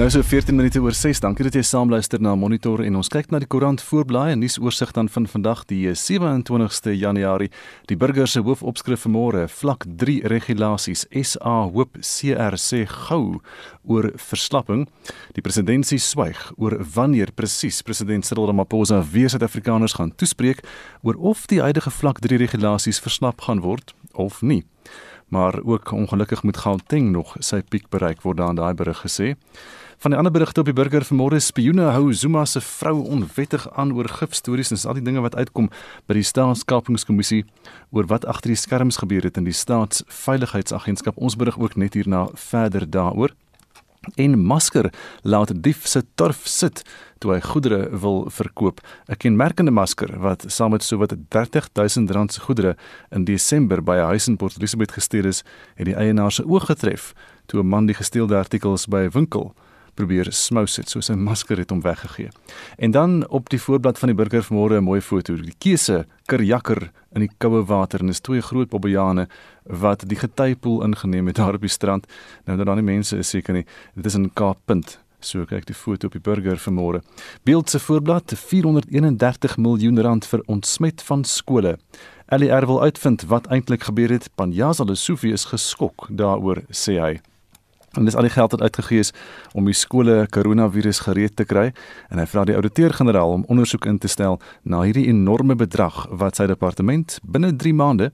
nou so 14 minute oor 6. Dankie dat jy saamluister na Monitor en ons kyk na die koerant voorblaai en nuusoorseig dan van vandag die 27ste Januarie. Die burger se hoofopskrif vanmôre: Vlak 3 regulasies. SA hoop CR sê gou oor verslapping. Die presidentsie swyg oor wanneer presies president Cyril Ramaphosa weer Suid-Afrikaners gaan toespreek oor of die huidige vlak 3 regulasies verslap gaan word of nie maar ook ongelukkig moet Gauteng nog sy piek bereik word daar in daai berig gesê. Van die ander berigte op die burger vanmôre spioene hou Zuma se vrou onwettig aan oor gifstories en al die dinge wat uitkom by die staatskapingskommissie oor wat agter die skerms gebeur het in die staatsveiligheidsagentskap. Ons berig ook net hierna verder daaroor. En masker laat dief se turf sit toe hy goedere wil verkoop. 'n Kenmerkende masker wat saam met sowat 30000 rand se goedere in Desember by 'n huis in Port Elizabeth gesteel is, het die eienaar se oog getref toe 'n man die gesteelde artikels by 'n winkel probeer smous het soos 'n masker het hom weggegee. En dan op die voorblad van die burger vanmôre 'n mooi foto, die keuse kerjakker in die koue water en is twee groot bobbejane wat die getypoel ingeneem het daar op die strand. Nou dat dan die mense is seker nie, dit is in Kaappunt. So kyk die foto op die burger vanmôre. Beeld se voorblad 431 miljoen rand vir ontsmet van skole. LER wil uitvind wat eintlik gebeur het. Panjaza Lesofie is geskok daaroor sê hy. En dis al die geld wat uitgegee is om die skole koronavirus gereed te kry en hy vra die ouditeur-generaal om ondersoek in te stel na hierdie enorme bedrag wat sy departement binne 3 maande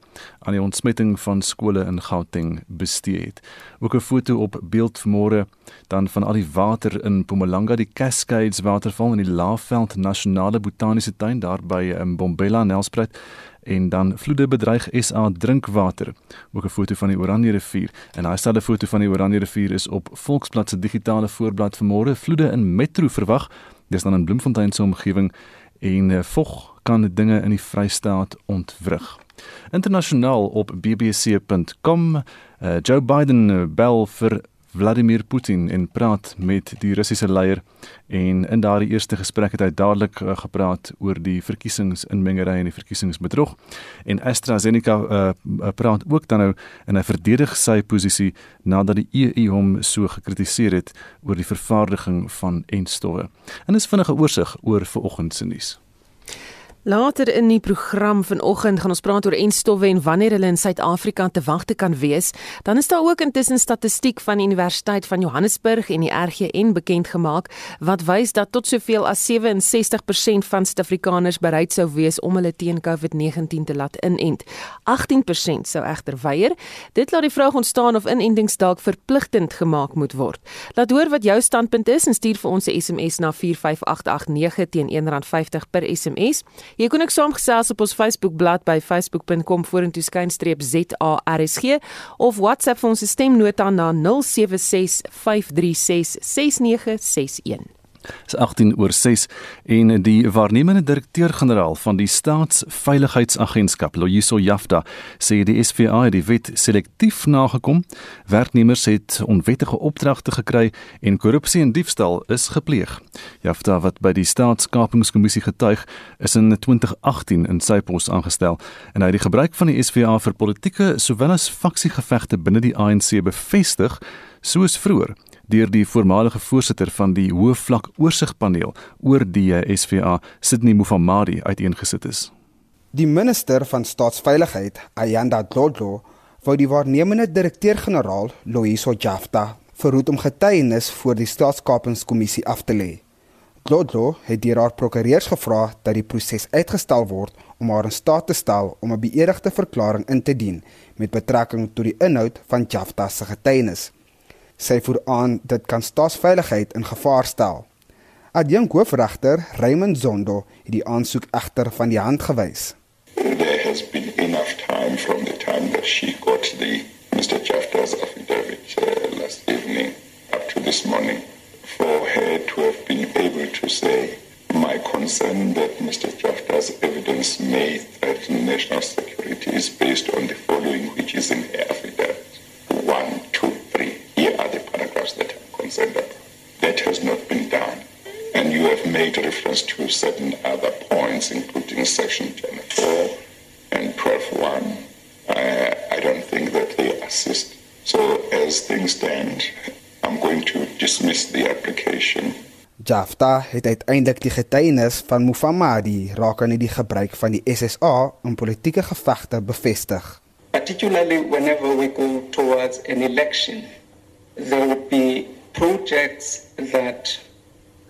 aan die ontsmetting van skole in Gauteng bestee het. Ook 'n foto op beeld vanmôre dan van al die water in Mpumalanga, die Cascades waterval in die Laagveld Nasionale Botaniese Tuin daar by in Bombela Nelspruit en dan vloede bedreig SA drinkwater. Ook 'n foto van die Oranje rivier en daai selfde foto van die Oranje rivier is op Volksblad se digitale voorblad vanmôre. Vloede in Metro verwag. Dis dan in Bloemfontein se omgewing en uh, vog kan dinge in die Vrystaat ontwrig. Internasionaal op bbc.com uh, eh, Joe Biden uh, bel vir Vladimir Putin en praat met die Russiese leier en in daardie eerste gesprek het hy dadelik uh, gepraat oor die verkiesingsinmengery en die verkiesingsbedrog en AstraZeneca uh, praat ook dan nou en hy verdedig sy posisie nadat die EU hom so gekritiseer het oor die vervaardiging van enstowwe. En dis vinnige oorsig oor vanoggend se nuus. Later in die program vanoggend gaan ons praat oor enstowwe en wanneer hulle in Suid-Afrika te wagte kan wees. Dan is daar ook intussen statistiek van die Universiteit van Johannesburg en die RGN bekend gemaak wat wys dat tot soveel as 67% van Suid-Afrikaners bereid sou wees om hulle teen COVID-19 te laat inent. 18% sou egter weier. Dit laat die vraag ontstaan of inentings dalk verpligtend gemaak moet word. Laat hoor wat jou standpunt is en stuur vir ons 'n SMS na 45889 teen R1.50 per SMS. Jy kan ook saamgesels op ons Facebook bladsy by facebook.com vorentoe skynstreep ZARSG of WhatsApp vir ons stemnota na 076 536 6961. Dis 18 oor 6 en die waarnemende direkteur-generaal van die Staatsveiligheidsagentskap, Loyiso Jafta, sê die SVA het die wet selektief nagekom. Werknemers het onwettige opdragte gekry en korrupsie en diefstal is gepleeg. Jafta wat by die Staatskapingskommissie getuig, is in 2018 in sy pos aangestel en hy het die gebruik van die SVA vir politieke sowel as faksiegevegte binne die ANC bevestig soos vroeër deur die voormalige voorsitter van die hoofvlak oorsigpaneel oor die SVA, Sidney Mufamadi, uiteengesit is. Die minister van staatsveiligheid, Ayanda Dlodlo, wou die waarnemende direkteur-generaal, Loyiso Jafta, verhoed om getuienis voor die staatskapingskommissie af te lê. Dlodlo het deur haar prokureurs gevra dat die proses uitgestel word om haar in staat te stel om 'n beëdigde verklaring in te dien met betrekking tot die inhoud van Jafta se getuienis sy voer aan dit kan staatsveiligheid in gevaar stel. Adjunk hoofregter Raymond Zondo het die aansoek egter van die hand gewys. There has been enough time from the time that she got the Mr. Jafta's affidavit uh, last evening up to this morning for her to have been able to say my concern that Mr. Jafta's evidence may threaten national security is based on the following which is in her affidavit. One, that I'm concerned about. That has not been done. And you have made reference to certain other points, including section 10.4 and 12.1. I, I don't think that they assist. So as things stand, I'm going to dismiss the application. Jafta het uiteindelik die getuienis van Mufamadi rakende die gebruik van die SSA in politieke gevegte bevestig. Particularly whenever we go towards an election, there would be projects that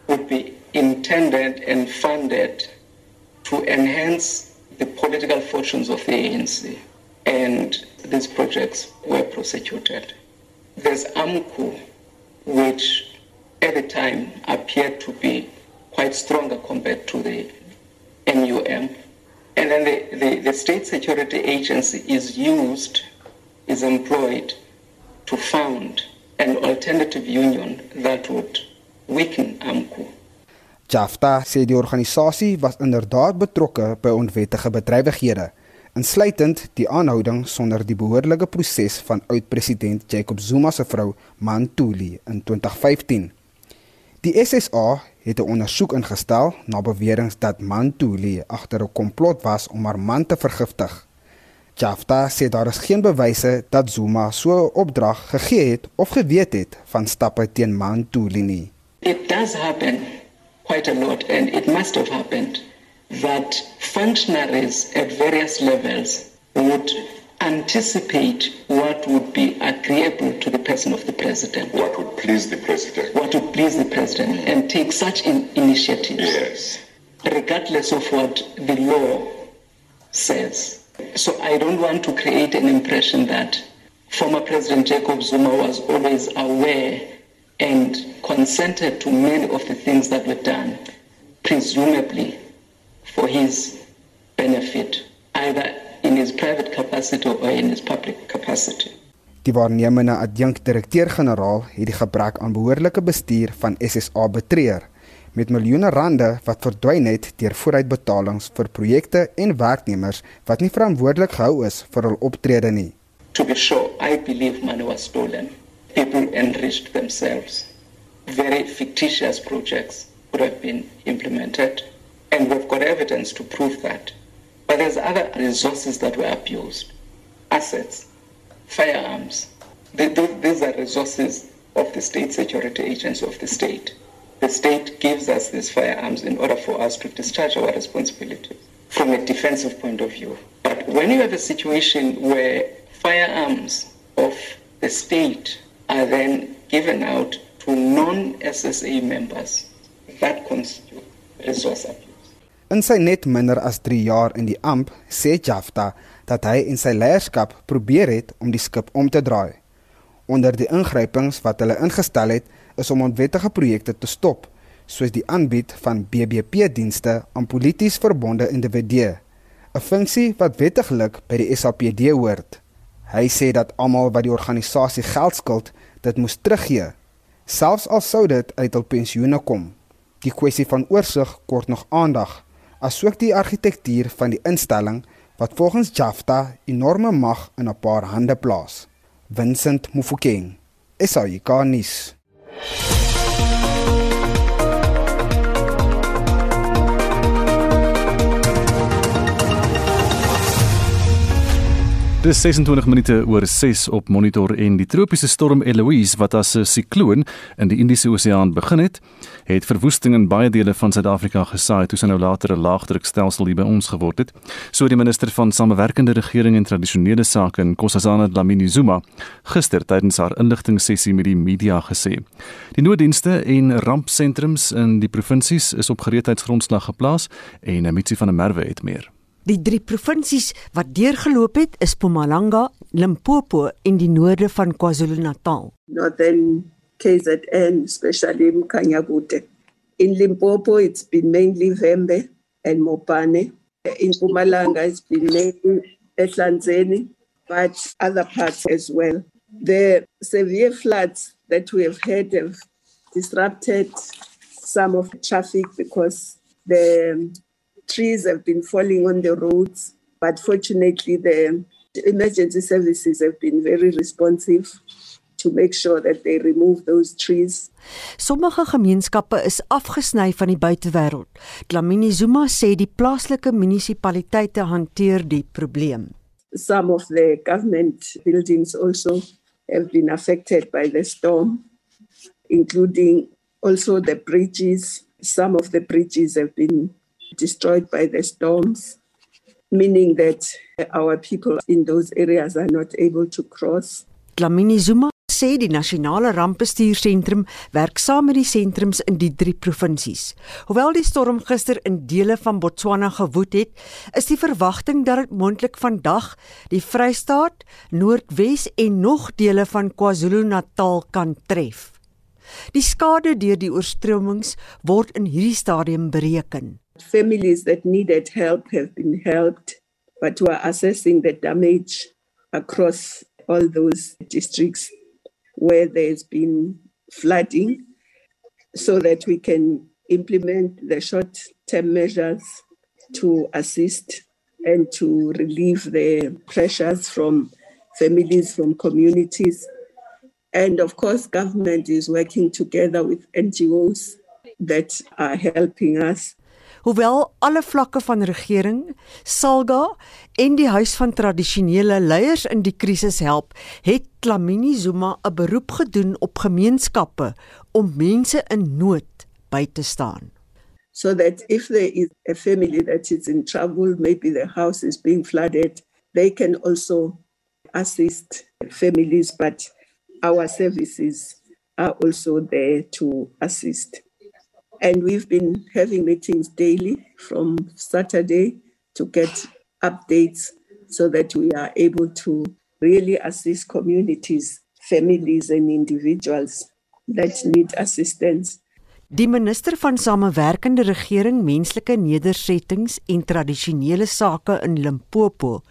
would be intended and funded to enhance the political fortunes of the ANC. And these projects were prosecuted. There's AMCU, which at the time appeared to be quite stronger compared to the NUM. And then the, the, the state security agency is used, is employed to found an alternative union that would weaken AMCU. Jafta sê die organisasie was inderdaad betrokke by onwettige bedrywighede, insluitend die aanhouding sonder die behoorlike proses van oud-president Jacob Zuma se vrou Mantuli in 2015. Die SSA het 'n ondersoek ingestel na beweringe dat Mantuli agter 'n komplot was om haar man te vergiftig. Jafta sê daar is geen bewyse dat Zuma so 'n opdrag gegee het of geweet het van stappe teen Mantuli nie. It does happen quite a lot, and it must have happened that functionaries at various levels would anticipate what would be agreeable to the person of the president. What would please the president? What would please the president, and take such in initiatives, Yes. regardless of what the law says. So I don't want to create an impression that former President Jacob Zuma was always aware and consented to many of the things that were done, presumably for his benefit, either in his private capacity or in his public capacity. Die waarnemende adjunk-direkteur-generaal het die gebrek aan behoorlike bestuur van SSA betreur met miljoene rande wat verdwyn het deur vooruitbetalings vir projekte en werknemers wat nie verantwoordelik gehou is vir hul optrede nie. To be sure, I believe money was stolen. People enriched themselves. Very fictitious projects could have been implemented, and we've got evidence to prove that. But there's other resources that were abused assets, firearms. Th- th- These are resources of the state security agency of the state. The state gives us these firearms in order for us to discharge our responsibilities from a defensive point of view. But when you have a situation where firearms of the state are then given out to non SSA members, that constitutes resource abuse. In sy net minder as 3 jaar in die amp, sê Jafta dat hy en sy leierskap probeer het om die skip om te draai. Onder die ingrypings wat hulle ingestel het, is om onwettige projekte te stop, soos die aanbied van BBP-dienste aan polities verbonde individue, 'n funksie wat wettiglik by die SAPD hoort. Hy sê dat almal wat die organisasie geld skuld, dit moes teruggee, selfs al sou dit uit hul pensioene kom. Die kwessie van oorsig kort nog aandag, asook die argitektuur van die instelling wat volgens Jafta enorme mag in 'n paar hande plaas. Vincent Mufokeng, SAICA nuus. Yeah. Dis 26 minute oor 6 op monitor en die tropiese storm Eloise wat as 'n sikloon in die Indiese Oseaan begin het, het verwoesting in baie dele van Suid-Afrika gesaai toe sy nou later 'n laagdrukstelsel hier by ons geword het. So die minister van Samewerkende Regering en Tradisionele Sake in Nkosazana Dlamini Zuma gister tydens haar inligtingsessie met die media gesê. Die nooddienste en rampsentrums in die provinsies is op gereedheidsgrondslag geplaas en Mitsi van der Merwe het meer. Die drie provinsies wat deurgeloop het is Mpumalanga, Limpopo en die noorde van KwaZulu-Natal. northern KZN, especially Mkanyagute. In Limpopo, it's been mainly Vembe and Mopane. In Pumalanga, it's been mainly Etlanzeni, but other parts as well. The severe floods that we have had have disrupted some of the traffic because the trees have been falling on the roads. But fortunately, the emergency services have been very responsive to make sure that they remove those trees. Sommige gemeenskappe is afgesny van die buitewêreld. Dlamini Zuma sê die plaaslike munisipaliteite hanteer die probleem. Some of the government buildings also have been affected by the storm. including also the bridges. Some of the bridges have been destroyed by the storms, meaning that our people in those areas are not able to cross. Dlamini Zuma sê die nasionale rampbestuursentrum werk saam met die sentrums in die drie provinsies. Hoewel die storm gister in dele van Botswana gewoed het, is die verwagting dat dit moontlik vandag die Vrystaat, Noordwes en nog dele van KwaZulu-Natal kan tref. Die skade deur die oorstromings word in hierdie stadium bereken. Families that needed help have been helped, but we are assessing the damage across all those districts where there's been flooding so that we can implement the short term measures to assist and to relieve the pressures from families, from communities. And of course, government is working together with NGOs that are helping us Hoewel alle vlakke van regering, SALGA en die huis van tradisionele leiers in die krisis help, het Dlamini Zuma 'n beroep gedoen op gemeenskappe om mense in nood by te staan. So that if there is a family that is in trouble, maybe the house is being flooded, they can also assist families but our services are also there to assist. And we've been having meetings daily from Saturday to get updates so that we are able to really assist communities, families, and individuals that need assistance. Die minister van Samewerkende Regering, Menslike Nedersettings en Tradisionele Sake in Limpopo,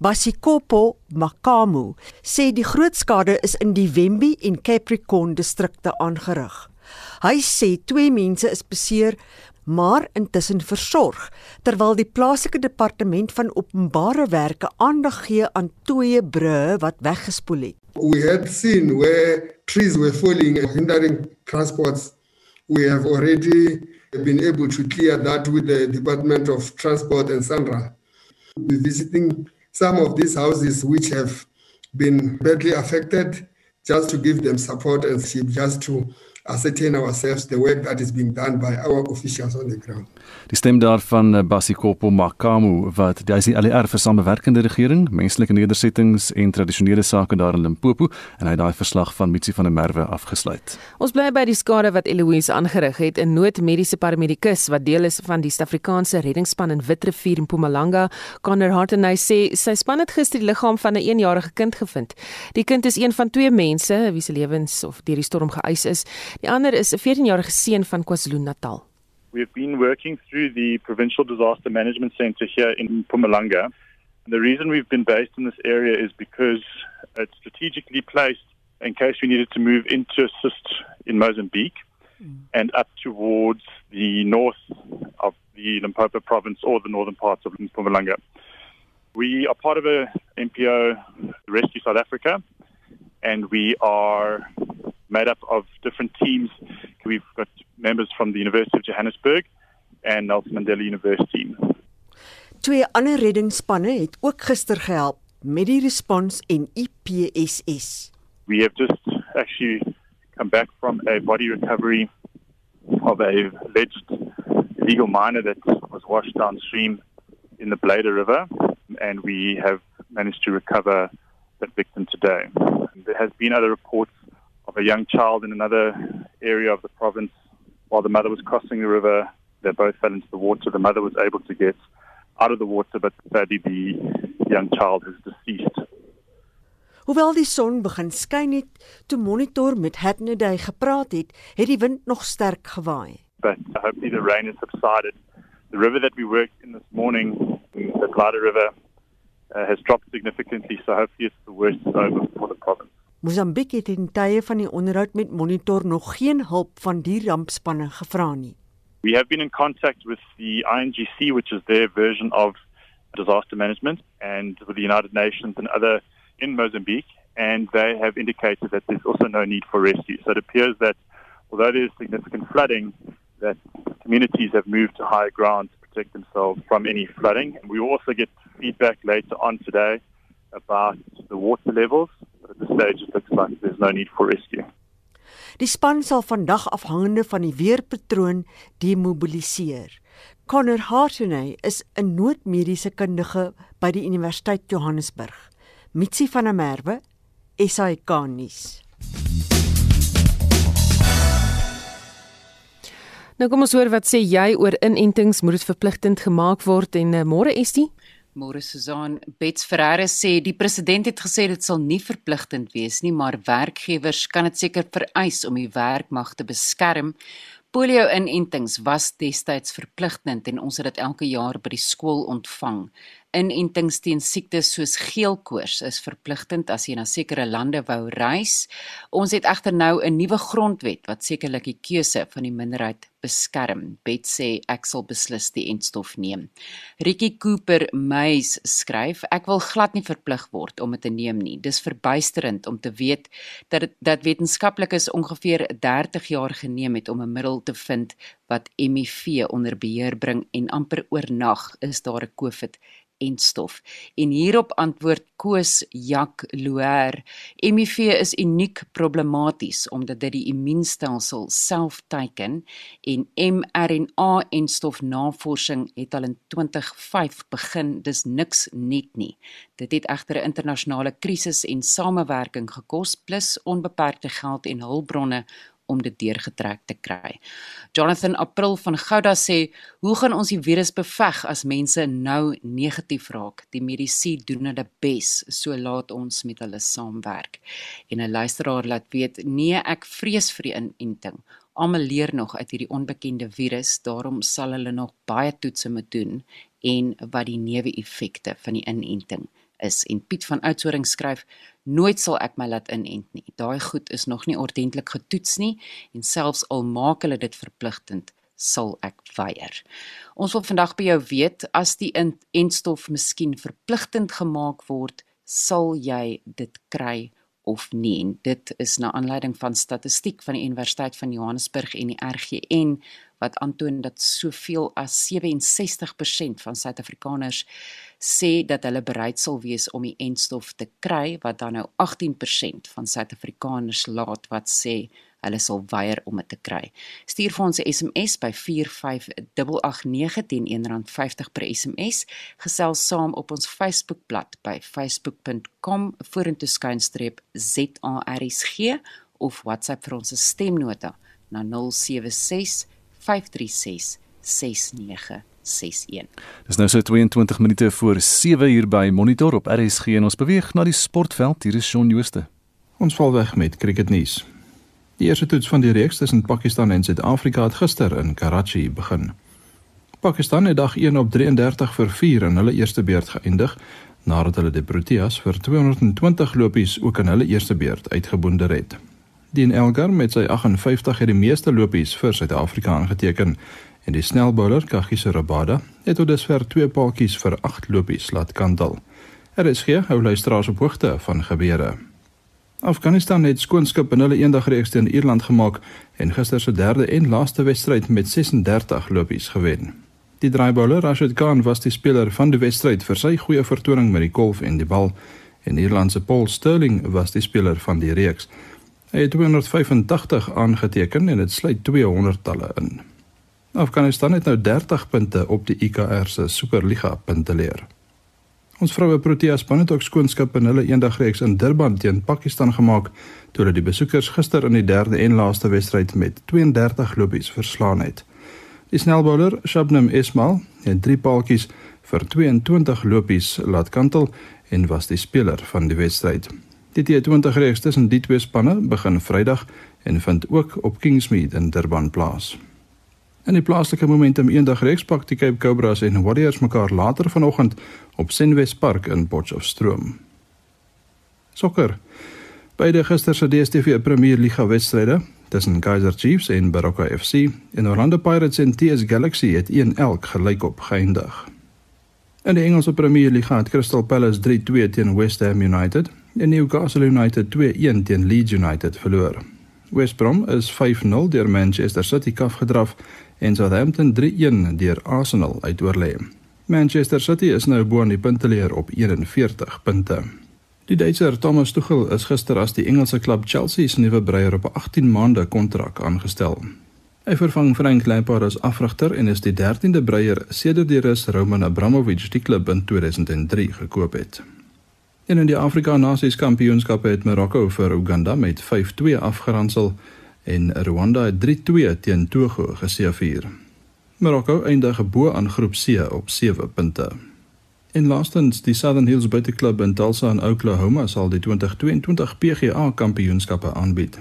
Basikopo Makamu, sê die groot skade is in die Wembe en Capricorn distrikte aangerig. Hy sê twee mense is beseer maar intussen versorg terwyl die plaaslike departement van openbare werke aandag gee aan twee brûe wat weggespoel het. We had seen where trees were falling hindering transports. We have already been able to clear that with the Department of Transport and Sandra. We're visiting some of these houses which have been badly affected just to give them support and just to ascertain ourselves the work that is being done by our officials on the ground. Die stem daarvan eh, Basikopo Makamu wat hy is die ALR vir samewerkende regering, menslike nedersettings en tradisionele sake daar in Limpopo en hy het daai verslag van Mitsi van der Merwe afgesluit. Ons bly by die skade wat Eloise aangerig het in noodmediese paramedikus wat deel is van die Suid-Afrikaanse reddingsspan in Witrifuur in Mpumalanga. Connor Hartenay sê sy span het gister die liggaam van 'n 1-jarige kind gevind. Die kind is een van twee mense wie se lewens of deur die storm geëis is. Die ander is 'n 14-jarige seun van KwaZulu-Natal. We have been working through the Provincial Disaster Management Center here in Mpumalanga. And the reason we've been based in this area is because it's strategically placed in case we needed to move in to assist in Mozambique mm. and up towards the north of the Limpopo province or the northern parts of Mpumalanga. We are part of a NPO Rescue South Africa and we are made up of different teams. We've got members from the University of Johannesburg and Nelson Mandela University. Twee ander reddingsspanne het ook gister gehelp met die respons en IPSS. We have just actually come back from a body recovery of a alleged illegal miner that was washed downstream in the Blader River and we have managed to recover that victim today. There has been other reports a young child in another area of the province while the mother was crossing the river. They both fell into the water. The mother was able to get out of the water, but sadly the young child is deceased. Hoewel die son begin skyn het, toe monitor met Hatnaday gepraat het, het die wind nog sterk gewaai. But hopefully the rain has subsided. The river that we worked in this morning, the Glada River, uh, has dropped significantly, so hopefully it's the worst is over for the province. Mosambik het in tye van die onderhoud met Monitor nog geen hulp van die rampspanne gevra nie. We have been in contact with the INGC which is their version of disaster management and with the United Nations and other in Mozambique and they have indicated that there's also no need for rescue. So it appears that although there's significant flooding that communities have moved to higher ground to protect themselves from any flooding. And we also get feedback later on today about the water levels this stage it looks like there's no need for rescue. Die span sal vandag afhangende van die weerpatroon demobiliseer. Connor Hartney is 'n noodmediese kundige by die Universiteit Johannesburg. Mitsi van der Merwe, SAK nuus. Nou kom ons hoor wat sê jy oor inentings moet dit verpligtend gemaak word en uh, môre is dit Môre Susan Bets Ferreira sê die president het gesê dit sal nie verpligtend wees nie, maar werkgewers kan dit seker vereis om die werkmag te beskerm. Polio-inentings was destyds verpligtend en ons het dit elke jaar by die skool ontvang. Inentings teen siektes soos geelkoors is verpligtend as jy na sekere lande wou reis. Ons het egter nou 'n nuwe grondwet wat sekerlik die keuse van die minderheid beskerm. Bet sê ek sal beslis die entstof neem. Ricky Cooper Meys skryf: Ek wil glad nie verplig word om dit te neem nie. Dis verbuisterend om te weet dat dat wetenskaplikes ongeveer 30 jaar geneem het om 'n middel te vind wat HIV onder beheer bring en amper oornag is daar 'n COVID entstof. En hierop antwoord Koos Jak Loer: HIV is uniek problematies omdat dit die immuunstelsel self teiken en mRNA-entstof navorsing het al in 2005 begin. Dis niks net nie. Dit het egter 'n internasionale krisis en samewerking gekos plus onbeperkte geld en hulpbronne om dit deurgetrek te kry. Jonathan April van Gouda sê, "Hoe gaan ons die virus beveg as mense nou negatief raak? Die medisy doen hulle bes, so laat ons met hulle saamwerk." En 'n luisteraar laat weet, "Nee, ek vrees vir die inenting. Almal leer nog uit hierdie onbekende virus, daarom sal hulle nog baie toetse moet doen en wat die neeweffekte van die inenting is." En Piet van Oudtshoorn skryf, Nooit sal ek my laat inent nie. Daai goed is nog nie ordentlik getoets nie en selfs al maak hulle dit verpligtend, sal ek weier. Ons wil vandag by jou weet as die entstof miskien verpligtend gemaak word, sal jy dit kry of nie. En dit is na aanleiding van statistiek van die Universiteit van Johannesburg en die RGN wat aantoon dat soveel as 67% van Suid-Afrikaners sê dat hulle bereid sal wees om die entstof te kry wat dan nou 18% van Suid-Afrikaners laat wat sê hulle sal weier om dit te kry. Stuur vir ons 'n SMS by 45889 teen R1.50 per SMS. Gesels saam op ons Facebookblad by facebook.com vorentoe skuinstreep ZARSG of WhatsApp vir ons stemnota na 076 536 69 61. Dis nou so 22 minute voor 7 uur by Monitor op RSG en ons beweeg na die sportveld. Hier is Shaun Jooste. Ons val weg met cricketnuus. Die eerste toets van die reeks tussen Pakistan en Suid-Afrika het gister in Karachi begin. Pakistan het dag 1 op 33 vir 4 in hulle eerste beurt geëindig nadat hulle die Proteas vir 220 lopies ook in hulle eerste beurt uitgeboonder het. Dean Elgar met sy 58 het die meeste lopies vir Suid-Afrika aangeteken en die snelbouler Kagiso Rabada het tot dusver twee paaltjies vir 8 lopies laat kantel. Er is gee hou luisteraars op hoogte van gebeure. Afghanistan het skoonskip in hulle eendagreeks teen Ierland gemaak en gister se derde en laaste wedstryd met 36 lopies gewen. Die draaibouler Rashid Khan was die speler van die wedstryd vir sy goeie vertoning met die golf en die bal en Ierland se Paul Sterling was die speler van die reeks. Hy het 285 aangeteken en dit sluit 200 talle in. Afghanistan het nou 30 punte op die IKR se Superliga punteleer. Ons vroue Protea span het ook skoonskip in hulle eendagreeks in Durban teen Pakistan gemaak toe hulle die besoekers gister in die derde en laaste wedstryd met 32 lopies verslaan het. Die snelbouler Shabnam Ismail het drie paaltjies vir 22 lopies laat kantel en was die speler van die wedstryd. Die T20 reeks tussen die twee spanne begin Vrydag en vind ook op Kingsmead in Durban plaas. In die plaaslike Momentum eendag reeks pak die Cape Cobras en Warriors mekaar later vanoggend op Senwes Park in Potchefstroom. Sokker. Beide gister se DStv Premier Liga wedstryde tussen Kaizer Chiefs en Baroka FC en Orlando Pirates en TS Galaxy het 1-1 gelyk op geëindig. In die Engelse Premier Liga het Crystal Palace 3-2 teen West Ham United en Newcastle United 2-1 teen Leeds United verloor. West Brom is 5-0 deur Manchester City kaf gedraf en Southampton 3-1 deur Arsenal uitoorlê. Manchester City is nou bo aan die punteleer op 41 punte. Die Duitser Thomas Tuchel is gister as die Engelse klub Chelsea se nuwe breier op 'n 18 maande kontrak aangestel. Hy vervang Frank Lampard as afrigter en is die 13de breier sedert die Rus Roman Abramovich die klub in 2003 gekoop het. En in die Afrika Nasies Kampioenskap het Marokko vir Uganda met 5-2 afgeronsel en Rwanda het 3-2 teen Togo geseëvier. Marokko eindig bo aan groep C op 7 punte. En laastens, die Southern Hills Butte Club in Tulsa in Oklahoma sal die 2022 PGA Kampioenskappe aanbied.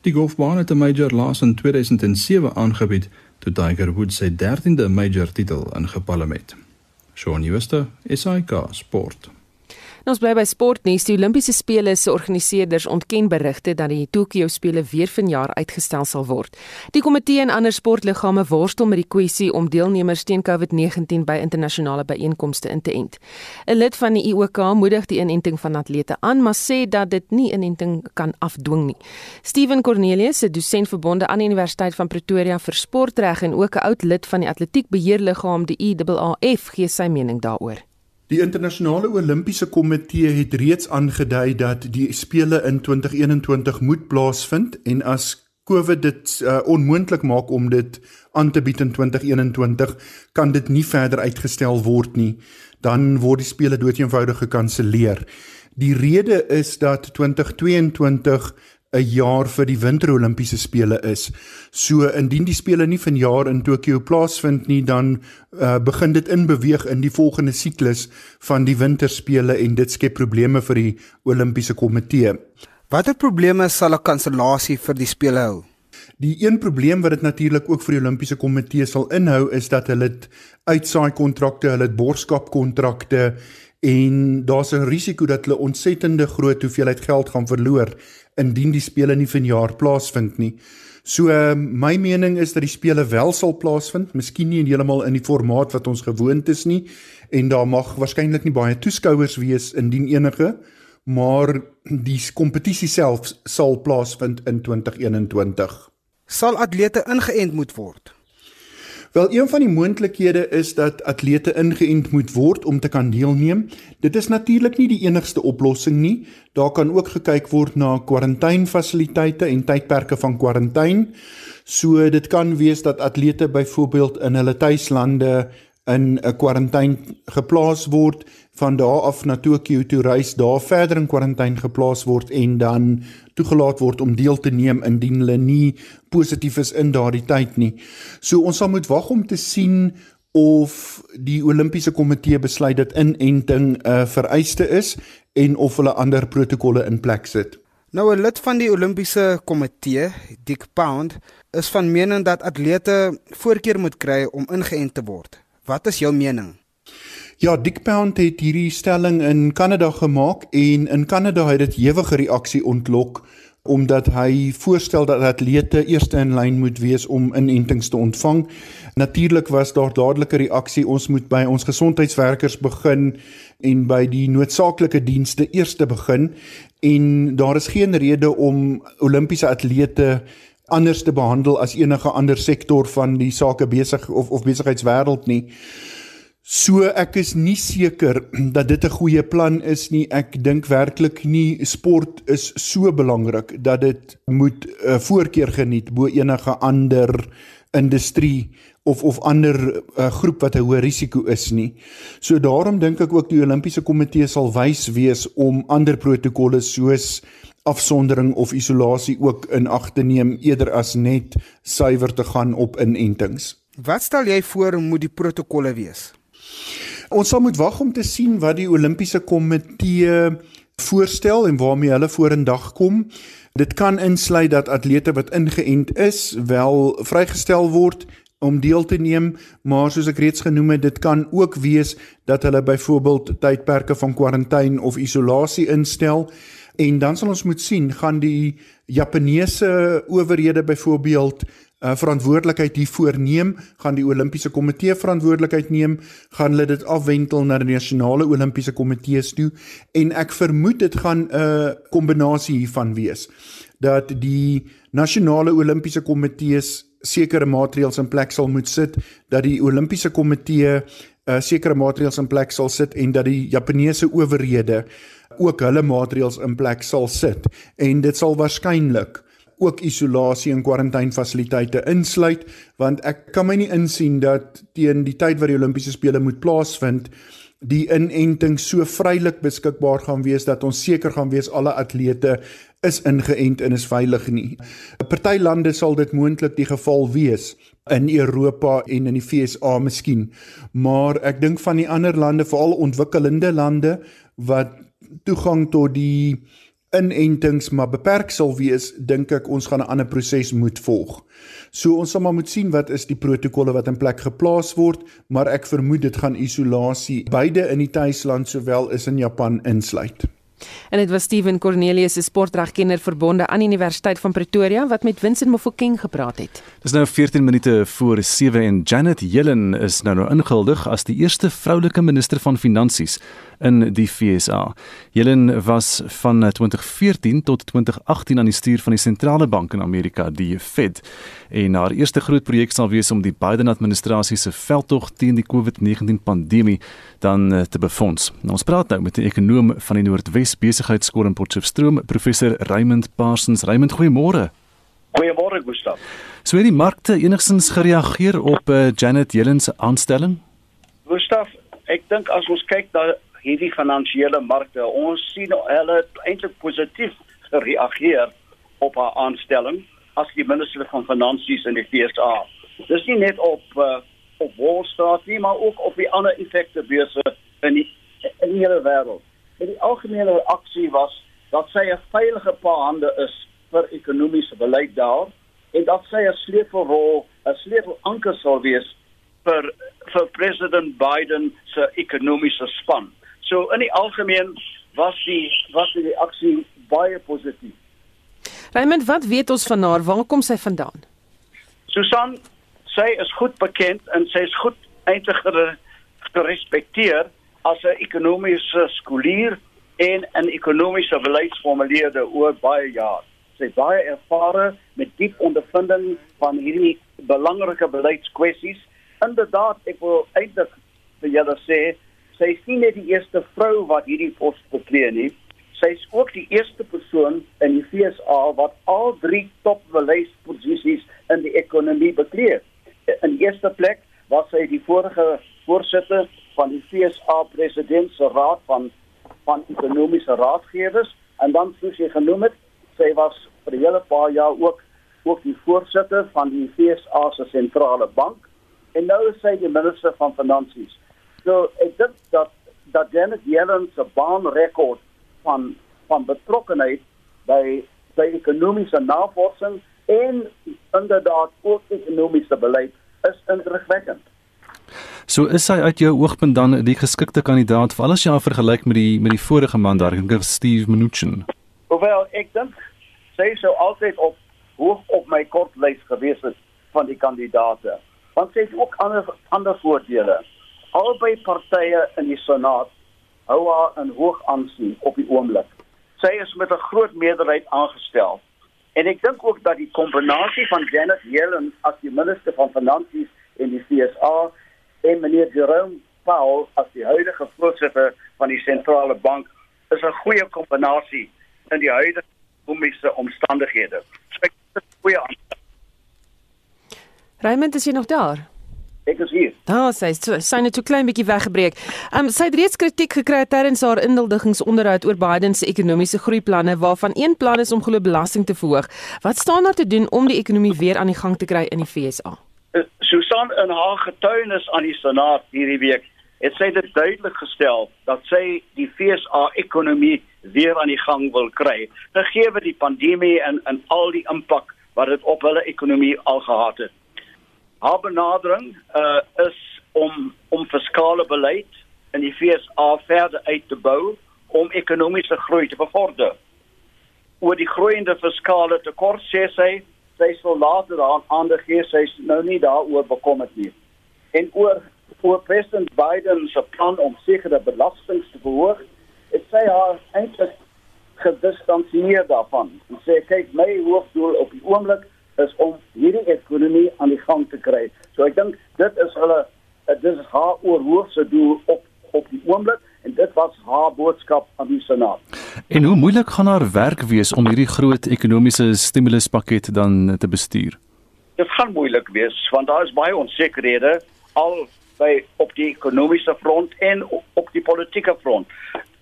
Die golfbaan het 'n major laas in 2007 aangebied toe Tiger Woods sy 13de major titel ingepalem het. Shaun Schuster, SAK Sport. Nou ons bly by sportnuus. Die Olimpiese spele se organiseerders ontken berigte dat die Tokio spele weer vanjaar uitgestel sal word. Die komitee en ander sportliggame worstel met die kwessie om deelnemers teen COVID-19 by internasionale byeenkomste in te ent. 'n Lid van die IOK moedig die inenting van atlete aan, maar sê dat dit nie inenting kan afdwing nie. Steven Cornelius, 'n dosent verbonde aan die Universiteit van Pretoria vir sportreg en ook 'n oud lid van die atletiekbeheerliggaam die IAAF, gee sy mening daaroor. Die internasionale Olimpiese Komitee het reeds aangedui dat die spele in 2021 moet plaasvind en as COVID dit uh, onmoontlik maak om dit aan te bied in 2021, kan dit nie verder uitgestel word nie. Dan word die spele doeteenvoudig gekanselleer. Die rede is dat 2022 'n jaar vir die Winter Olimpiese spele is. So indien die spele nie vanjaar in Tokio plaasvind nie, dan uh, begin dit inbeweeg in die volgende siklus van die winterspele en dit skep probleme vir die Olimpiese Komitee. Watter probleme sal 'n kansellasie vir die spele hou? Die een probleem wat dit natuurlik ook vir die Olimpiese Komitee sal inhou is dat hulle uitsaai kontrakte, hulle borskap kontrakte en daar's 'n risiko dat hulle ontsettende groot hoeveelheid geld gaan verloor indien die spele nie vanjaar plaasvind nie. So uh, my mening is dat die spele wel sal plaasvind, miskien nie heeltemal in die formaat wat ons gewoond is nie en daar mag waarskynlik nie baie toeskouers wees indien enige, maar die kompetisie self sal plaasvind in 2021. Sal atlete ingeënt moet word? Wel een van die moontlikhede is dat atlete ingeënt moet word om te kan deelneem. Dit is natuurlik nie die enigste oplossing nie. Daar kan ook gekyk word na kwarantainfasiliteite en tydperke van kwarantyne. So dit kan wees dat atlete byvoorbeeld in hulle tuislande in 'n kwarantyne geplaas word van daar af na Tokio toe reis, daar verder in kwarantyne geplaas word en dan toegelaat word om deel te neem indien hulle nie positief is in daardie tyd nie. So ons sal moet wag om te sien of die Olimpiese Komitee besluit dat inenting 'n uh, vereiste is en of hulle ander protokolle in plek sit. Nou 'n lid van die Olimpiese Komitee, Dick Pound, is van mening dat atlete voorkeur moet kry om ingeënt te word. Wat is jou mening? Ja, Dick Pound het hierdie stelling in Kanada gemaak en in Kanada het dit ewige reaksie ontlok omdat hy voorstel dat atlete eerste in lyn moet wees om inentings te ontvang. Natuurlik was daar dadelike reaksie. Ons moet by ons gesondheidswerkers begin en by die noodsaaklike dienste eerste begin en daar is geen rede om Olimpiese atlete anders te behandel as enige ander sektor van die sake besig of of besigheidswêreld nie. So ek is nie seker dat dit 'n goeie plan is nie. Ek dink werklik nie sport is so belangrik dat dit moet 'n uh, voorkeur geniet bo enige ander industrie of of ander uh, groep wat 'n hoë risiko is nie. So daarom dink ek ook die Olimpiese Komitee sal wys wees om ander protokolle soos afsondering of isolasie ook in ag te neem eerder as net suiwer te gaan op inentings. Wat stel jy voor moet die protokolle wees? Ons sal moet wag om te sien wat die Olimpiese Komitee voorstel en waarmee hulle vorendag kom. Dit kan insluit dat atlete wat ingeënt is wel vrygestel word om deel te neem, maar soos ek reeds genoem het, dit kan ook wees dat hulle byvoorbeeld tydperke van kwarantyne of isolasie instel en dan sal ons moet sien gaan die Japaneese owerhede byvoorbeeld uh, verantwoordelikheid hiervoor neem, gaan die Olimpiese Komitee verantwoordelikheid neem, gaan hulle dit afwentel na die nasionale Olimpiese Komitees toe? En ek vermoed dit gaan 'n uh, kombinasie hiervan wees. Dat die nasionale Olimpiese Komitees sekere maatreëls in plek sal moet sit dat die Olimpiese Komitee uh, sekere maatreëls in plek sal sit en dat die Japaneese owerhede ook hulle maatreëls in plek sal sit en dit sal waarskynlik ook isolasie en kwarantainfasiliteite insluit want ek kan my nie insien dat teen die tyd wat die Olimpiese spele moet plaasvind die inenting so vrylik beskikbaar gaan wees dat ons seker gaan wees alle atlete is ingeënt en is veilig nie. 'n Party lande sal dit moontlik die geval wees in Europa en in die FSA miskien, maar ek dink van die ander lande, veral ontwikkelende lande wat toegang tot die inentings maar beperk sal wees, dink ek ons gaan 'n ander proses moet volg. So ons sal maar moet sien wat is die protokolle wat in plek geplaas word, maar ek vermoed dit gaan isolasie beide in die tuisland sowel as in Japan insluit. En dit was Steven Cornelius, 'n sportregkenner verbonde aan Universiteit van Pretoria wat met Vincent Mofokeng gepraat het. Dis nou 14 minute voor 7 en Janet Yellen is nou nou ingehuldig as die eerste vroulike minister van finansies in die FSA. Yellen was van 2014 tot 2018 aan die stuur van die sentrale bank in Amerika, die Fed. En haar eerste groot projek sal wees om die Biden-administrasie se veldtog teen die COVID-19 pandemie dan eh, te befonds. Nou, ons praat nou met 'n ekonom van die Noordwes Besigheidsskool in Potchefstroom, professor Raymond Parsons. Raymond, goeiemôre. Goeiemôre, Gustav. So het die markte enigstens gereageer op uh, Janet Yellen se aanstelling? Gustav, ek dink as ons kyk na hierdie finansiële markte. Ons sien hulle eintlik positief gereageer op haar aanstelling as die minister van finansies in die FSA. Dis nie net op uh, op Wall Street nie, maar ook op die ander effekte beurse in die in die hele wêreld. En die algemene reaksie was dat sy 'n veilige paar hande is vir ekonomiese beleid daar en dat sy 'n sleutelrol, 'n sleutelanker sal wees vir vir president Biden se ekonomiese span. So in die algemeen was die was die reaksie baie positief. Raymond, wat weet ons van haar? Waar kom sy vandaan? Susan, sy is goed bekend en sy is goed eintlik gerespekteer as 'n ekonomiese skoolier en 'n ekonomiese beleidsformuleerder oor baie jare. Sy is baie ervare met diep ondervinding van hierdie belangrike beleidskwessies. Inderdaad, ek wil eintlik vir julle sê sy is nie net die eerste vrou wat hierdie pos beklee nie. Sy is ook die eerste persoon in die FSA wat al drie topbeleidsposisies in die ekonomie beklee. In eerste plek was sy die vorige voorsitter van die FSA president se raad van van ekonomiese raadgewers en dan soos jy genoem het, sy was vir 'n hele paar jaar ook ook die voorsitter van die FSA se sentrale bank en nou is sy die minister van finansies. So ek dink dat dat Janet Yellen se baanrekord van van betrokkenheid by by ekonomiese navorsing en inderdaad ook ekonomiese beleid is indrukwekkend. So is sy uit jou oogpunt dan die geskikte kandidaat vir alles jy vergelyk met die met die vorige man daar, ek dink Steve Mnuchin. Hoewel ek dink sy sou altyd op hoog op my kortlys gewees het van die kandidaate. Want sy het ook ander ander voordele albei partye in die senaat hou haar in hoog aansien op die oomblik. Sy is met 'n groot meerderheid aangestel. En ek dink ook dat die kombinasie van Janet Yellen as die minister van finansies in die FSA en meneer Jerome Powell as die huidige voorsitter van die sentrale bank is 'n goeie kombinasie in die huidige ekonomiese omstandighede. Ek dink 'n goeie aanstel. Raymond, is jy nog daar? Ek is hier. Daar sê sy sy net 'n klein bietjie weggebreek. Ehm um, sy het reeds kritiek gekry terwyl haar inhuldigingsonderhoud oor Biden se ekonomiese groeiplanne waarvan een plan is om glo belasting te verhoog. Wat staan daar te doen om die ekonomie weer aan die gang te kry in die FSA? Uh, Susan in haar getuienis aan die Senaat hierdie week het sy dit duidelik gestel dat sy die FSA ekonomie weer aan die gang wil kry. Gegee die pandemie en en al die impak wat dit op hulle ekonomie al gehad het haar benadering uh, is om om fiskale beleid in die FSA verder uit te bou om ekonomiese groei te bevorder. Oor die groeiende fiskale tekort sê sy sy sal later aan ander gee sy nou nie daaroor bekommerd nie. En oor oor president Biden se plan om sekere belastings te verhoog, het sy haar eintlik gedistansieer daarvan. En sê kyk my hoofdoel op die oomblik is om hierdie ekonomie aan die gang te kry. So ek dink dit is hulle dit is haar oorhoofse doel op op die oomblik en dit was haar boodskap aan die Senaat. En hoe moeilik gaan haar werk wees om hierdie groot ekonomiese stimuluspakket dan te bestuur? Dit gaan moeilik wees want daar is baie onsekerhede al by op die ekonomiese front en op die politieke front.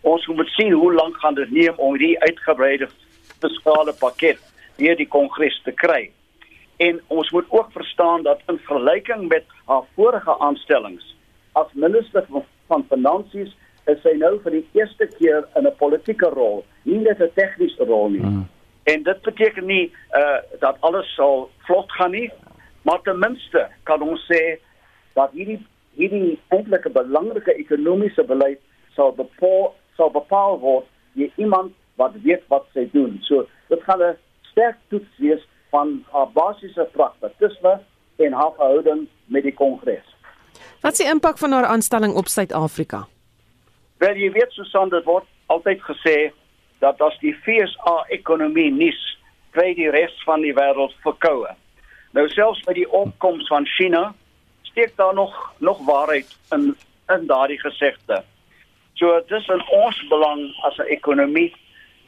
Ons moet sien hoe lank gaan dit neem om hierdie uitgebreide fiskale pakket deur die kongres te kry. En ons moet ook verstaan dat in vergelyking met haar vorige aanstellings as minister van, van finansies is sy nou vir die eerste keer in 'n politieke rol, nie net 'n tegniese rol nie. Mm. En dit beteken nie uh dat alles sal vlot gaan nie, maar ten minste kan ons sê dat hierdie hierdie eintlike belangrike ekonomiese beleid sal bepaal sal bepaal word deur iemand wat weet wat sy doen. So dit gaan 'n sterk toets wees van haar basiese pragmatisme en haar verhouding met die kongres. Wat is die impak van haar aanstelling op Suid-Afrika? Wel jy weet Susan dit word altyd gesê dat as die FSA ekonomie nies kry die res van die wêreld verkoue. Nou selfs met die opkoms van China steek daar nog nog waarheid in in daardie gesegde. So dis in ons belang as 'n ekonomie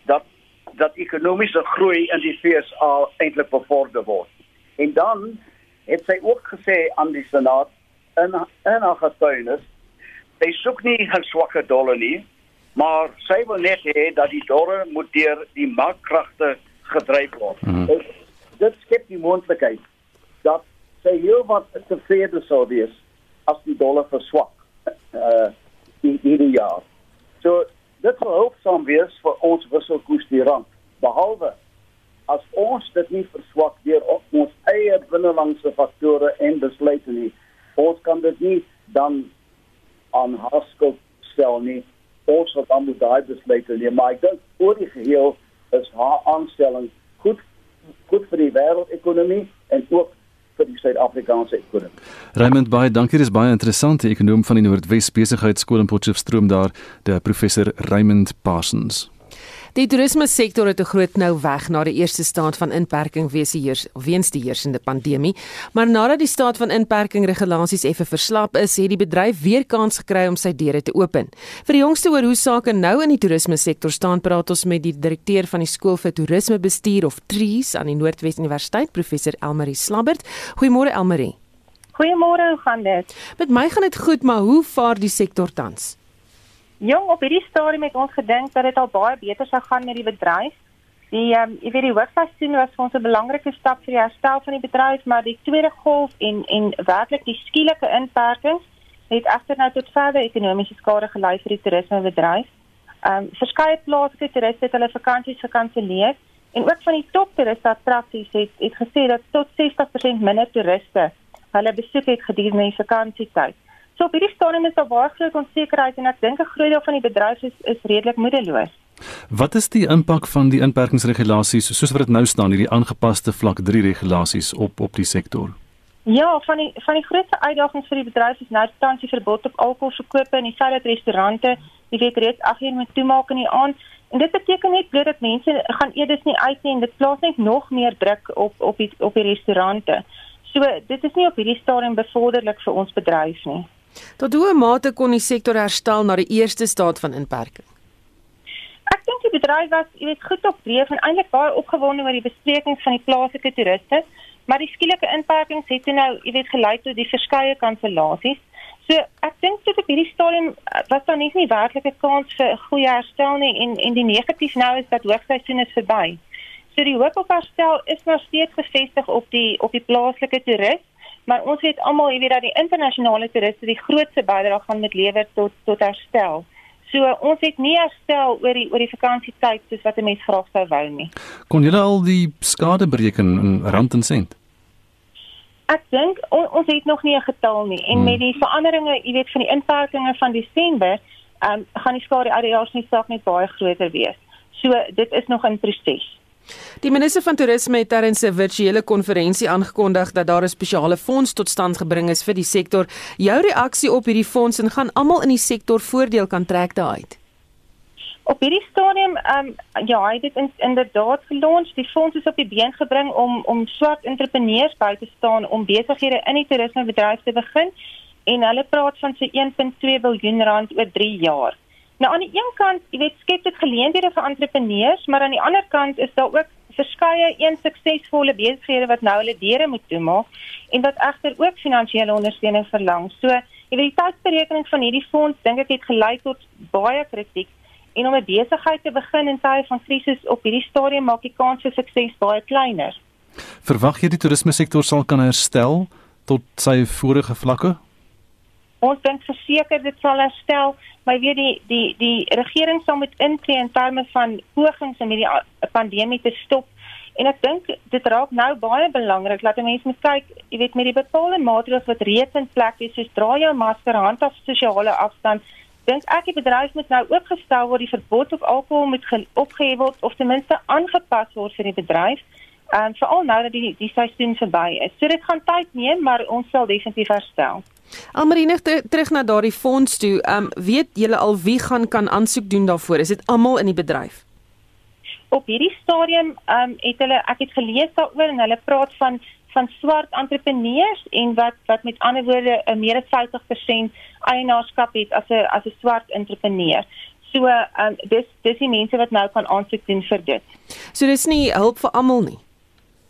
dat dat ekonomiese groei in die FSA eintlik bevorder word. En dan het sy ook gesê aan die Senaat in in haar getuienis sy soek nie 'n swakker dollar nie, maar sy wil net hê dat die dollar moet deur die markkragte gedryf word. Mm -hmm. Dit skep die moontlikheid dat sy heel wat tevrede sou wees as die dollar verswak uh in hierdie jaar. So dit sal helpsaam wees vir ons wisselkoers die rand. Behalwe as ons dit nie verswak deur ons eie binnelandse faktore en besluite nie, ons kan dit nie dan aan Haskell stel nie. Ons sal dan moet daai besluite neem, maar ek dink oor die geheel is haar aanstelling goed goed vir die wêreldekonomie en ook vir die Suid-Afrikaanse ekonomie. Raymond baie dankie, dis baie interessant, die ekonom van die Noordwes Besigheidsskool in Potchefstroom daar, die professor Raymond Parsons. Die toerisme sektor het 'n groot nou weg na die eerste staat van inperking wees die heers weens die heersende pandemie, maar nadat die staat van inperking regulasies effe verslap is, het die bedryf weer kans gekry om sy deure te open. Vir die jongste oor hoe sake nou in die toerisme sektor staan, praat ons met die direkteur van die skool vir toerismebestuur of TREES aan die Noordwes Universiteit, professor Elmarie Slabbert. Goeiemôre Elmarie. Goeiemôre, hoe gaan dit? Met my gaan dit goed, maar hoe vaar die sektor tans? Jong, op hierdie stadium het ons gedink dat dit al baie beter sou gaan met die bedryf. Die ehm um, jy weet die hoogseisoen was vir ons 'n belangrike stap vir die herstel van die bedryf, maar die tweede golf en en werklik die skielike inperkings het egter nou tot verdere ekonomiese skade gelei vir die toerismebedryf. Ehm um, verskeie plaaslike toeriste het hulle vakansies gekanselleer en ook van die top toeriste attraksies het het gesê dat tot 60% minder toeriste hulle besoek het gedurende die vakansietyd. So op hierdie stadium is daar baie groot onsekerheid en ek dink 'n groot deel van die bedryf is is redelik moedeloos. Wat is die impak van die inperkingsregulasies soos wat dit nou staan hierdie aangepaste vlak 3 regulasies op op die sektor? Ja, van die van die grootste uitdagings vir die bedryf is nou tans die verbod op alkoholverkope in die feit dat restaurante die weet reeds ag hier moet toemaak in die aand. En dit beteken net bloot dat mense gaan eers nie uit nie en dit plaas net nog meer druk op op die op die restaurante. So dit is nie op hierdie stadium bevorderlik vir ons bedryf nie. Tot hoe mate kon die sektor herstel na die eerste staat van inperking? Ek dink die bedryf was, jy weet, goed op dreef en eintlik baie opgewonde oor die besprekings van die plaaslike toeriste, maar die skielike inperkings het toe nou, jy weet, gelei tot die verskeie kansellasies. So ek dink dit op hierdie stadium eh, was daar nie werklik 'n kans vir 'n goeie herstel nie en en die negatief nou is dat hoogseisoen is verby. So die hoop op herstel is nog steeds gefestig op die op die plaaslike toeriste maar ons weet almal, jy weet dat die internasionale toeriste die grootste bydrae gaan met lewer tot tot herstel. So ons het nie herstel oor die oor die vakansietyd soos wat 'n mens graag sou wou nie. Kon julle al die skade bereken in rand en sent? Ek dink on, ons het nog nie 'n getal nie en hmm. met die veranderinge, jy weet van die inperkings van Desember, ehm um, gaan die skade jaar se saak net baie groter wees. So dit is nog in proses. Die minister van toerisme het tydens 'n virtuele konferensie aangekondig dat daar 'n spesiale fonds tot stand gebring is vir die sektor. Jou reaksie op hierdie fonds en gaan almal in die sektor voordeel kan trek daaruit? Op hierdie stadium, ehm um, ja, hy het dit in, inderdaad gelons. Die fonds is op die been gebring om om swart entrepreneurs by te staan om besighede in die toerismebedryf te begin en hulle praat van so 1.2 miljard rand oor 3 jaar. Nou aan die een kant, jy weet, skep dit geleenthede vir entrepreneurs, maar aan die ander kant is daar ook verskeie een suksesvolle besighede wat nou hulle deure moet toemaak en wat egter ook finansiële ondersteuning verlang. So, jy weet, die tydsberekening van hierdie fonds dink ek het gelei tot baie kritiek en om 'n besigheid te begin in tye van krisis op hierdie stadium maak die kans vir sukses baie kleiner. Verwag jy die toerisme sektor sal kan herstel tot sy vorige vlakke? Ons dink verseker dit sal herstel, maar weet die die die regering sal moet intree in terme van pogings om hierdie pandemie te stop. En ek dink dit raak nou baie belangrik dat mense moet kyk, jy weet met die bepaalde maatreëls wat reeds in plek is, soos dra jou masker, handhaaf sosiale afstand, dink ek die bedryf moet nou ook gestel word die verbod op alkohol moet opgehef word of ten minste aangepas word vir die bedryf. En veral nou dat die die seisoen verby is. So dit gaan tyd neem, maar ons sal definitief herstel. Almarine terug na daardie fonds toe. Ehm um, weet julle al wie gaan kan aansoek doen daarvoor? Is dit almal in die bedryf? Op hierdie stadium ehm um, het hulle ek het gelees daaroor en hulle praat van van swart entrepreneurs en wat wat met ander woorde 'n meer as 50% eienaarskap het as 'n as 'n swart entrepreneur. So ehm um, dis dis die mense wat nou kan aansoek doen vir dit. So dis nie hulp vir almal nie.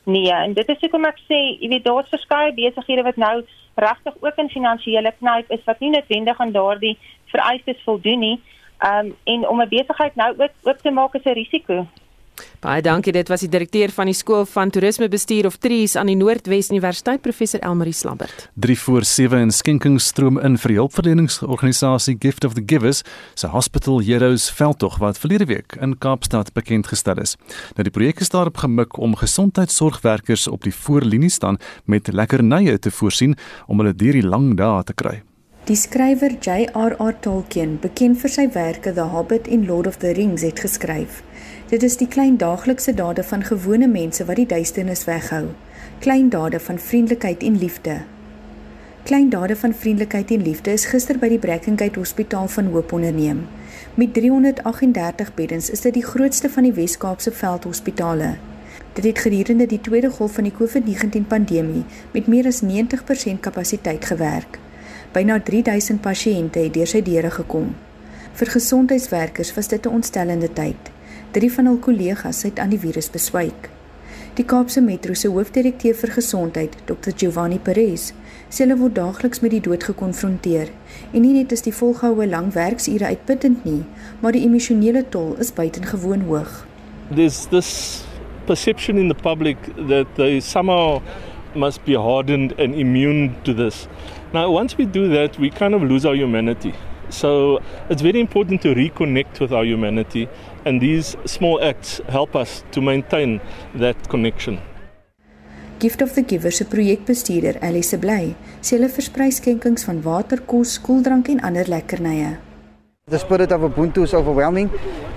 Nee, en dit is hoekom ek sê, jy weet daar's verskeie besighede wat nou regtig ook in finansiële knyp is wat nie noodwendig aan daardie vereistes voldoen nie. Um en om 'n besigheid nou ook oop te maak is 'n risiko. Baie dankie. Dit was die direkteur van die skool van toerismebestuur of Tries aan die Noordwes Universiteit, professor Elmarie Slabbert. 3 voor 7 in skenkingsstroom in vir die hulpverleningsorganisasie Gift of the Givers se Hospital Heroes veldtog wat verlede week in Kaapstad bekend gestel is. Nou die projek is daarop gemik om gesondheidsorgwerkers op die voorlinie staan met lekkernye te voorsien om hulle deur die lang dae te kry. Die skrywer J.R.R. Tolkien, bekend vir sy werke The Hobbit en Lord of the Rings, het geskryf: Dit is die klein daaglikse dade van gewone mense wat die duisternis weghou. Klein dade van vriendelikheid en liefde. Klein dade van vriendelikheid en liefde is gister by die Brackengate Hospitaal van Hoop onderneem. Met 338 beddens is dit die grootste van die Wes-Kaapse veldhospitale. Dit het gedurende die tweede golf van die COVID-19 pandemie met meer as 90% kapasiteit gewerk. Byna 3000 pasiënte het deur sy deure gekom. Vir gesondheidswerkers was dit 'n ontstellende tyd. Drie van hul kollegas het aan die virus beswyk. Die Kaapse Metro se hoofdirekteur vir gesondheid, Dr. Giovanni Perez, sê hulle word daagliks met die dood gekonfronteer en nie net is die volgehoue lang werksure uitputtend nie, maar die emosionele tol is buitengewoon hoog. There's this perception in the public that they somehow must be hardened and immune to this. Now once we do that, we kind of lose our humanity. So it's very important to reconnect with our humanity, and these small acts help us to maintain that connection. Gift of the Giver se projekbestuurder, Elise Bly, sê hulle versprei skenkings van water, kos, koeldrank en ander lekkernye. The spirit of Ubuntu is overwhelming.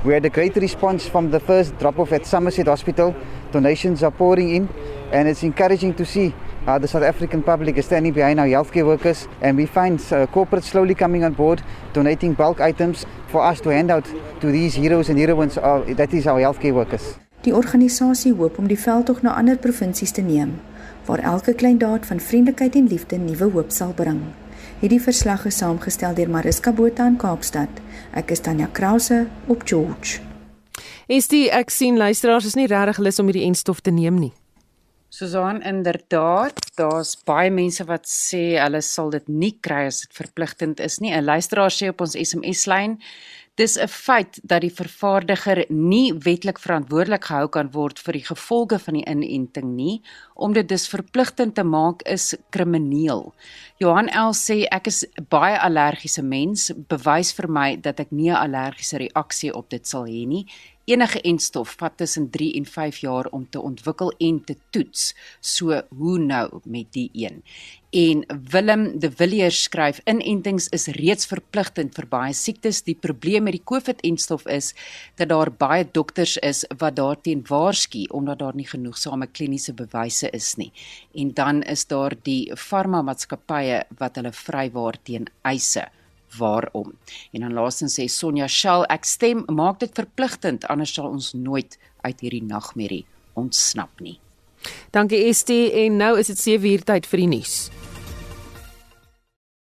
We had a great response from the first drop off at Somerset Hospital. Donations are pouring in, and it's encouraging to see uh, the South African public is standing behind our healthcare workers, and we find uh, corporates slowly coming on board, donating bulk items for us to hand out to these heroes and heroines. Uh, that is our healthcare workers. Die organisasie hoop om die veldtog na ander provinsies te neem waar elke klein daad van vriendelikheid en liefde nuwe hoop sal bring. Hierdie verslag is saamgestel deur Mariska Botha in Kaapstad. Ek is Tanya Krause op George. Is die ek sien luisteraars is nie regtig lus om hierdie enstof te neem nie. Susan inderdaad, daar's baie mense wat sê hulle sal dit nie kry as dit verpligtend is nie. 'n Luisteraar sê op ons SMS-lyn, dis 'n feit dat die vervaardiger nie wetlik verantwoordelik gehou kan word vir die gevolge van die inenting nie, om dit dus verpligtend te maak is krimineel. Johan L sê ek is baie allergiese mens, bewys vir my dat ek nie 'n allergiese reaksie op dit sal hê nie enige enstof vat tussen 3 en 5 jaar om te ontwikkel en te toets. So hoe nou met die een? En Willem de Villiers skryf inentings is reeds verpligtend vir baie siektes. Die probleem met die COVID-enstof is dat daar baie dokters is wat daarteen waarsku omdat daar nie genoegsame kliniese bewyse is nie. En dan is daar die farmamaatskappye wat hulle vrywaar teen eise waarom. En dan laastens sê Sonja Shell, ek stem, maak dit verpligtend anders sal ons nooit uit hierdie nagmerrie ontsnap nie. Dankie Estie en nou is dit 7 uur tyd vir die nuus.